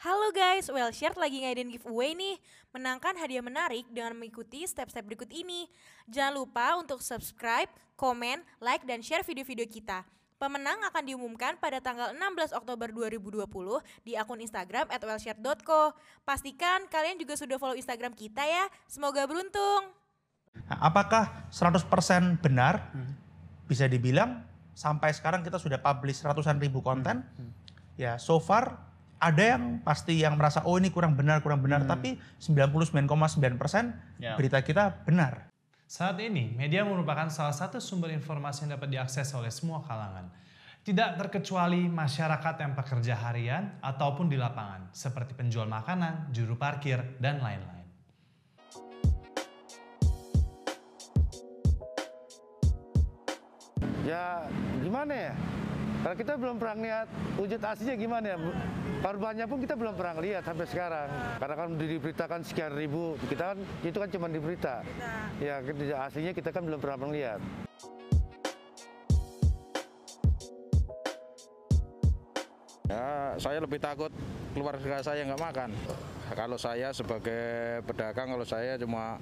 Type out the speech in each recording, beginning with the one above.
Halo guys, Wellshare lagi ngadain giveaway nih. Menangkan hadiah menarik dengan mengikuti step-step berikut ini. Jangan lupa untuk subscribe, komen, like, dan share video-video kita. Pemenang akan diumumkan pada tanggal 16 Oktober 2020 di akun Instagram at wellshare.co. Pastikan kalian juga sudah follow Instagram kita ya. Semoga beruntung. Nah, apakah 100% benar? Bisa dibilang sampai sekarang kita sudah publish ratusan ribu konten. Ya, so far ada yang pasti yang merasa oh ini kurang benar, kurang benar, tapi 99,9% Ya. berita kita benar. Saat ini, media merupakan salah satu sumber informasi yang dapat diakses oleh semua kalangan. Tidak terkecuali masyarakat yang pekerja harian ataupun di lapangan, seperti penjual makanan, juru parkir, dan lain-lain. Ya gimana ya? Kalau kita belum pernah lihat wujud aslinya gimana ya? Korbannya pun kita belum pernah lihat sampai sekarang. Karena kan diberitakan sekian ribu, kita kan itu kan cuma di berita. Ya aslinya kita kan belum pernah melihat. Ya, saya lebih takut keluarga saya nggak makan. Kalau saya sebagai pedagang, kalau saya cuma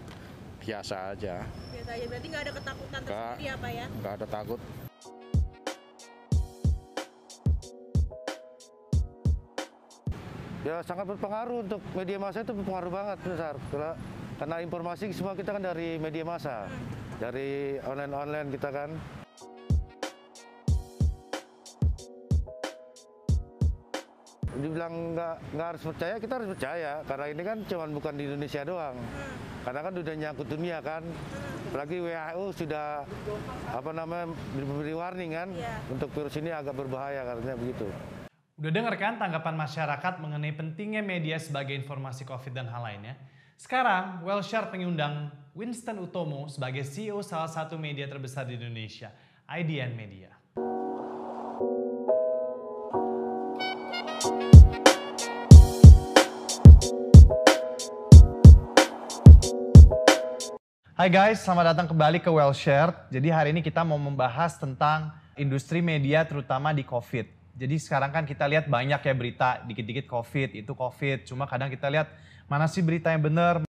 biasa aja, Biasa aja, berarti nggak ada ketakutan tersendiri apa ya? nggak ada takut. Ya sangat berpengaruh untuk media massa itu berpengaruh banget besar. Karena, karena informasi semua kita kan dari media massa, dari online-online kita kan. Dibilang nggak nggak harus percaya, kita harus percaya karena ini kan cuman bukan di Indonesia doang. Karena kan udah nyangkut dunia kan. Apalagi WHO sudah apa namanya memberi warning kan Iya. untuk virus ini agak berbahaya katanya begitu. Udah denger kan tanggapan masyarakat mengenai pentingnya media sebagai informasi COVID dan hal lainnya? Sekarang, Wellshare pengundang Winston Utomo sebagai CEO salah satu media terbesar di Indonesia, IDN Media. Hai guys, selamat datang kembali ke Wellshare. Jadi hari ini kita mau membahas tentang industri media terutama di COVID. Jadi sekarang kan kita lihat banyak ya berita, dikit-dikit COVID, itu COVID. Cuma kadang kita lihat mana sih berita yang benar,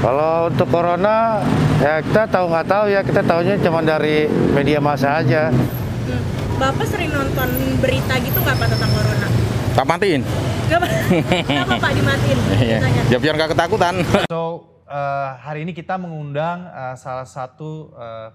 Kalau untuk corona, ya kita tahu nggak tahu ya, kita tahunya cuma dari media massa aja. Hmm. Bapak sering nonton berita gitu nggak Pak tentang corona? Tak matiin. Kenapa Pak dimatiin? Iya. Ya biar nggak ketakutan. So, eh, hari ini kita mengundang eh, salah satu eh,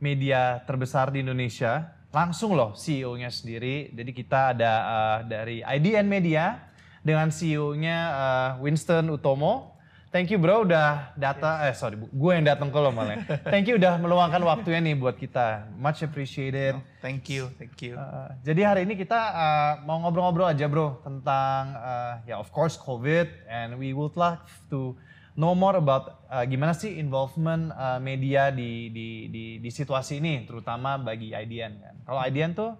media terbesar di Indonesia. Langsung loh CEO-nya sendiri. Jadi kita ada eh, dari IDN Media dengan CEO-nya eh, Winston Utomo. Thank you bro udah datang, eh sorry gue yang datang ke lo malah. Thank you udah meluangkan waktunya nih buat kita. Much appreciated. Thank you, thank you. Uh, jadi hari ini kita uh, mau ngobrol-ngobrol aja bro tentang uh, ya of course COVID and we would like to know more about uh, gimana sih involvement uh, media di, di di di situasi ini terutama bagi IDN kan. Kalau IDN tuh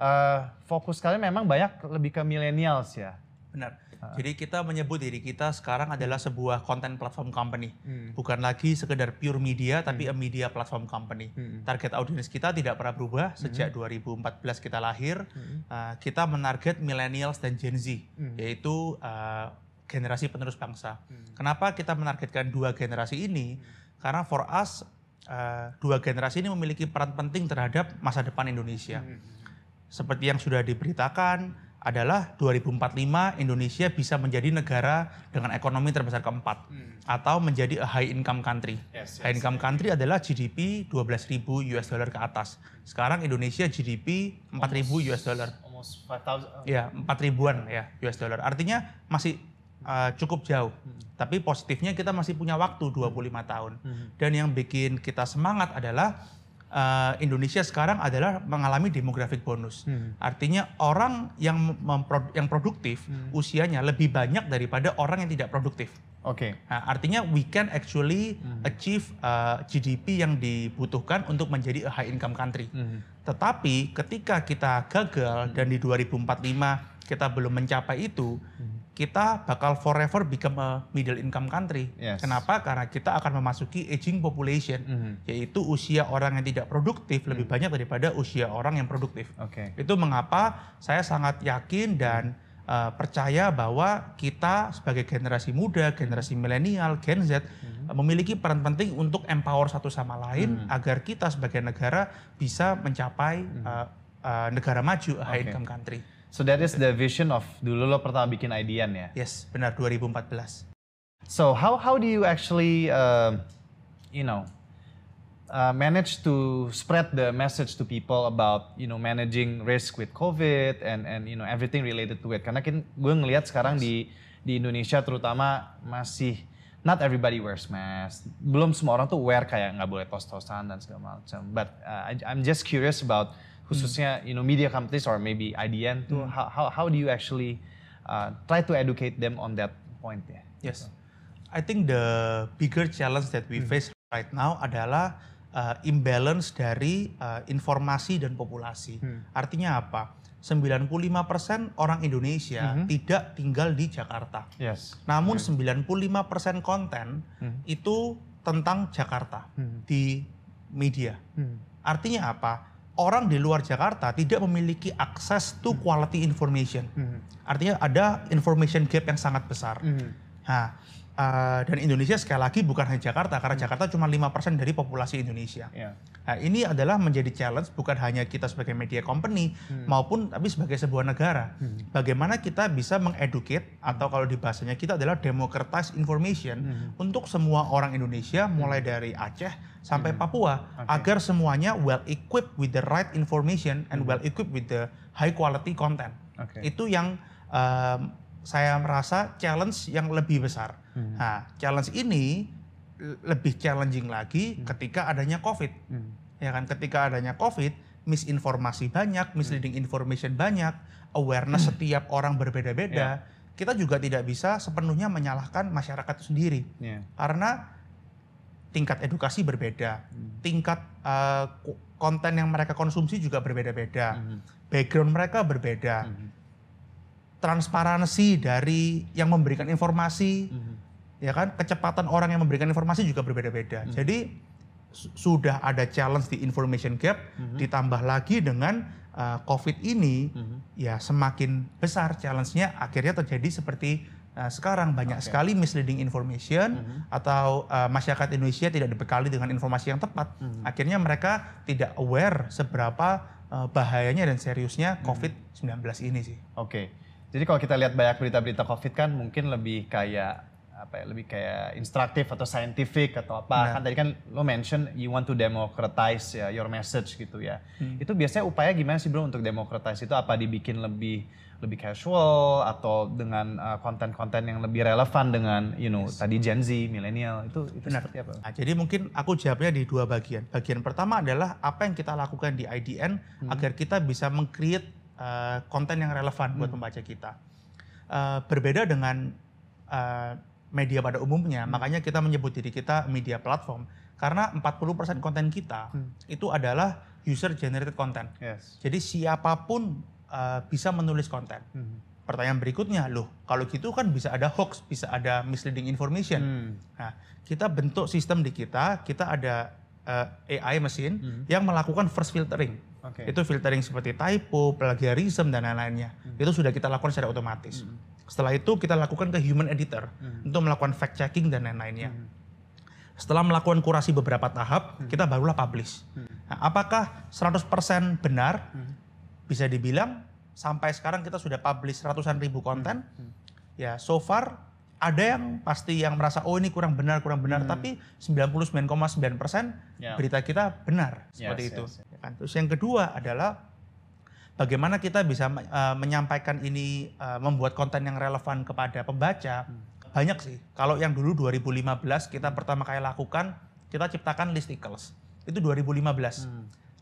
uh, fokus kalian memang banyak lebih ke millennials ya. Benar. Jadi kita menyebut diri kita sekarang adalah sebuah content platform company. Hmm. Bukan lagi sekedar pure media, tapi a media platform company. Hmm. Target audiens kita tidak pernah berubah sejak 2014 kita lahir. Uh, kita menarget millennials dan Gen Z, Hmm. yaitu uh, generasi penerus bangsa. Kenapa kita menargetkan dua generasi ini? Karena for us, uh, dua generasi ini memiliki peran penting terhadap masa depan Indonesia. Seperti yang sudah diberitakan, adalah 2045 Indonesia bisa menjadi negara dengan ekonomi terbesar keempat atau menjadi a high income country. Yes, high income country adalah GDP 12.000 US dollar ke atas. Sekarang Indonesia GDP 4.000 US dollar. Almost 5,000. Ya, 4 ribuan ya US dollar. Artinya masih uh, cukup jauh. Tapi positifnya kita masih punya waktu 25 tahun. Dan yang bikin kita semangat adalah uh, Indonesia sekarang adalah mengalami demographic bonus. Artinya orang yang mempro- yang produktif usianya lebih banyak daripada orang yang tidak produktif. Oke. Nah, artinya we can actually achieve uh, GDP yang dibutuhkan untuk menjadi a high income country. Hmm. Tetapi ketika kita gagal dan di 2045 kita belum mencapai itu, kita bakal forever become a middle income country. Yes. Kenapa? Karena kita akan memasuki aging population, Mhm. yaitu usia orang yang tidak produktif lebih banyak daripada usia orang yang produktif. Oke. Itu mengapa saya sangat yakin dan uh, percaya bahwa kita sebagai generasi muda, generasi milenial, Gen Z uh, memiliki peran penting untuk empower satu sama lain agar kita sebagai negara bisa mencapai uh, uh, negara maju, high Oke. income country. So that is the vision of dulu lo pertama bikin IDN ya. Yes, benar 2014. So how how do you actually uh, you know uh, manage to spread the message to people about you know managing risk with COVID and and you know everything related to it? Karena kan gue ngelihat sekarang di di Indonesia terutama masih not everybody wears mask. Belum semua orang tuh wear kayak nggak boleh tos-tosan dan segala macam. But uh, I, I'm just curious about khususnya you know media companies or maybe IDN tuh how, how how do you actually uh, try to educate them on that point ya? Yes. I think the bigger challenge that we face right now adalah uh, imbalance dari uh, informasi dan populasi. Artinya apa? 95% orang Indonesia tidak tinggal di Jakarta. Yes. Namun 95% konten itu tentang Jakarta di media. Artinya apa? Orang di luar Jakarta tidak memiliki akses to quality information. Artinya ada information gap yang sangat besar. Nah, eh, dan Indonesia sekali lagi bukan hanya Jakarta, karena Jakarta cuma 5% dari populasi Indonesia. Ya. Nah, ini adalah menjadi challenge bukan hanya kita sebagai media company maupun tapi sebagai sebuah negara. Bagaimana kita bisa mengeducate atau kalau di bahasanya kita adalah democratize information untuk semua orang Indonesia mulai dari Aceh sampai Papua agar semuanya well equipped with the right information and well equipped with the high quality content. Oke. Itu yang em, saya merasa challenge yang lebih besar. Nah, challenge ini lebih challenging lagi ketika adanya COVID. Ya kan, ketika adanya COVID, misinformasi banyak, misleading information banyak, awareness setiap orang berbeda-beda. Kita juga tidak bisa sepenuhnya menyalahkan masyarakat itu sendiri. Ya. Karena tingkat edukasi berbeda, tingkat eh, ko- konten yang mereka konsumsi juga berbeda-beda, background mereka berbeda, transparansi dari yang memberikan informasi, ya kan, kecepatan orang yang memberikan informasi juga berbeda-beda. Jadi su- sudah ada challenge di information gap, ditambah lagi dengan uh, COVID ini, ya semakin besar challenge-nya akhirnya terjadi seperti uh, sekarang. Banyak sekali misleading information atau uh, masyarakat Indonesia tidak dibekali dengan informasi yang tepat. Akhirnya mereka tidak aware seberapa uh, bahayanya dan seriusnya COVID-19 ini sih. Oke. Jadi kalau kita lihat banyak berita-berita COVID kan mungkin lebih kayak apa ya, lebih kayak instruktif atau scientific atau apa. Nah. Kan tadi kan lo mention you want to democratize ya your message gitu ya. Hmm. Itu biasanya upaya gimana sih bro untuk democratize itu apa dibikin lebih lebih casual atau dengan uh, konten-konten yang lebih relevan dengan you know tadi Gen Z, milenial itu itu Benar. seperti apa? Nah, jadi mungkin aku jawabnya di dua bagian. Bagian pertama adalah apa yang kita lakukan di IDN agar kita bisa meng-create uh, konten yang relevan buat pembaca kita. Uh, berbeda dengan uh, media pada umumnya, makanya kita menyebut diri kita media platform karena 40% konten kita itu adalah user generated content. Yes. Jadi siapa pun uh, bisa menulis konten. Pertanyaan berikutnya, loh kalau gitu kan bisa ada hoax, bisa ada misleading information. Hmm. Nah, kita bentuk sistem di kita, kita ada eh, AI mesin yang melakukan first filtering. Oke. Itu filtering seperti typo, plagiarism dan lain-lainnya. Itu sudah kita lakukan secara otomatis. Setelah itu kita lakukan ke human editor untuk melakukan fact checking dan lain-lainnya. Setelah melakukan kurasi beberapa tahap, kita barulah publish. Nah, apakah 100% benar? Bisa dibilang sampai sekarang kita sudah publish ratusan ribu konten. Ya, so far ada yang pasti yang merasa oh ini kurang benar, kurang benar, tapi 99,9% Ya. berita kita benar seperti Yes, itu. yes, Ya kan? Terus yang kedua adalah bagaimana kita bisa uh, menyampaikan ini uh, membuat konten yang relevan kepada pembaca. Banyak sih. Kalau yang dulu 2015 kita pertama kali lakukan, kita ciptakan listicles. Itu 2015.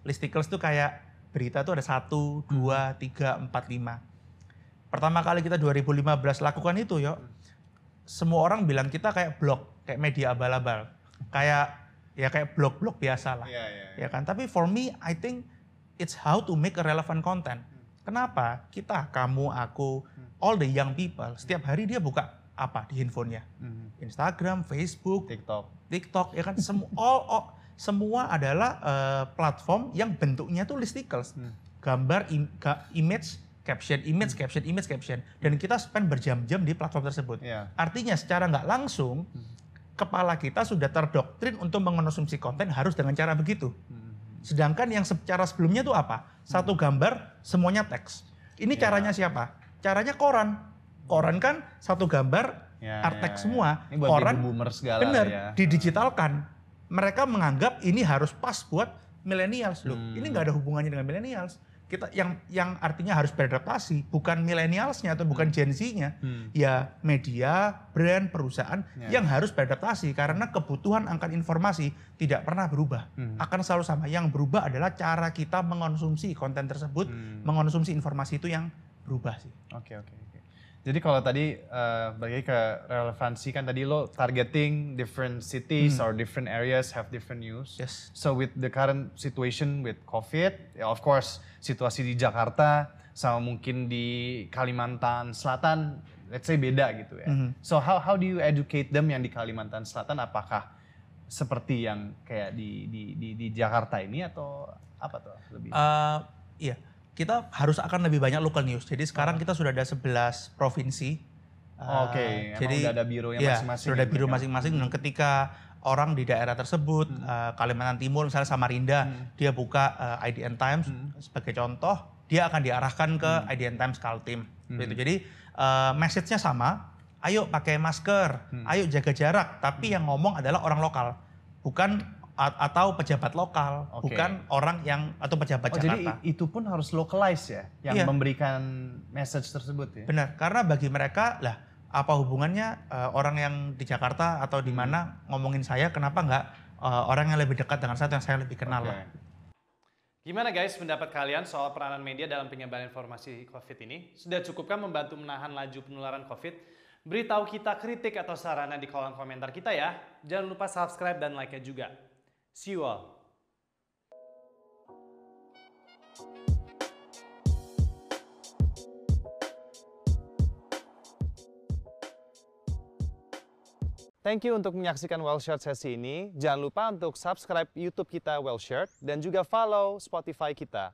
Listicles itu kayak berita itu ada satu, dua, tiga, empat, lima. Pertama kali kita 2015 lakukan itu, yuk. Semua orang bilang kita kayak blog, kayak media abal-abal. Kayak ya kayak blog-blog biasa lah. Iya, iya, Ya kan? Tapi for me, I think it's how to make a relevant content. Kenapa? Kita, kamu, aku, all the young people, setiap hari dia buka apa di handphonenya? Instagram, Facebook, TikTok. TikTok, ya kan? Semua, all, all- semua adalah eh, platform yang bentuknya tuh listicles. Gambar, im- ga- image, caption image, caption image, caption, dan kita spend berjam-jam di platform tersebut. Iya. Artinya secara nggak langsung kepala kita sudah terdoktrin untuk mengonsumsi konten harus dengan cara begitu. Sedangkan yang secara sebelumnya itu apa? Satu gambar semuanya teks. Ini Iya. caranya siapa? Caranya koran. Koran kan satu gambar Ya, art ya, ya. semua. Ini buat Koran boomer segala bener ya. didigitalkan. Mereka menganggap ini harus pas buat millennials loh. Hmm. Ini nggak ada hubungannya dengan millennials. Kita yang yang artinya harus beradaptasi, bukan millennialsnya atau bukan Gen Z-nya. Hmm. Ya media, brand, perusahaan Ya. yang harus beradaptasi karena kebutuhan akan informasi tidak pernah berubah. Hmm. Akan selalu sama. Yang berubah adalah cara kita mengonsumsi konten tersebut, Hmm. mengonsumsi informasi itu yang berubah sih. Oke oke oke. Jadi kalau tadi eh, balik lagi ke relevansi kan tadi lo targeting different cities or different areas have different news. Hmm. Yes. So with the current situation with COVID, ya of course situasi di Jakarta sama mungkin di Kalimantan Selatan, let's say beda gitu ya. Mhm. So how how do you educate them yang di Kalimantan Selatan? Apakah seperti yang kayak di di di, di Jakarta ini atau apa tuh lebih? Eh, iya, kita harus akan lebih banyak local news. Jadi sekarang kita sudah ada 11 provinsi. Oh, Oke, emang udah ada bironya iya, masing-masing Sudah ada ya biro masing-masing dan ketika orang di daerah tersebut, Hmm. eh, Kalimantan Timur misalnya Samarinda, dia buka eh, IDN Times Hmm. sebagai contoh, dia akan diarahkan ke IDN Times Kaltim. Hmm. Gitu. Jadi eh, message-nya sama, ayo pakai masker, Hmm. ayo jaga jarak, tapi yang ngomong adalah orang lokal, bukan a- atau pejabat lokal, Oke. bukan orang yang atau pejabat Oh, jadi Jakarta. i- itu pun harus localize ya, yang Iya. memberikan message tersebut ya. Benar, karena bagi mereka lah apa hubungannya eh, orang yang di Jakarta atau Hmm. di mana ngomongin saya, kenapa nggak eh, orang yang lebih dekat dengan saya yang saya lebih kenal Oke. lah. Gimana guys pendapat kalian soal peranan media dalam penyebaran informasi COVID ini? Sudah cukupkah membantu menahan laju penularan COVID? Beritahu kita kritik atau sarana di kolom komentar kita ya. Jangan lupa subscribe dan like-nya juga. See you all. Thank you untuk menyaksikan Wellshirt sesi ini. Jangan lupa untuk subscribe YouTube kita Wellshirt dan juga follow Spotify kita.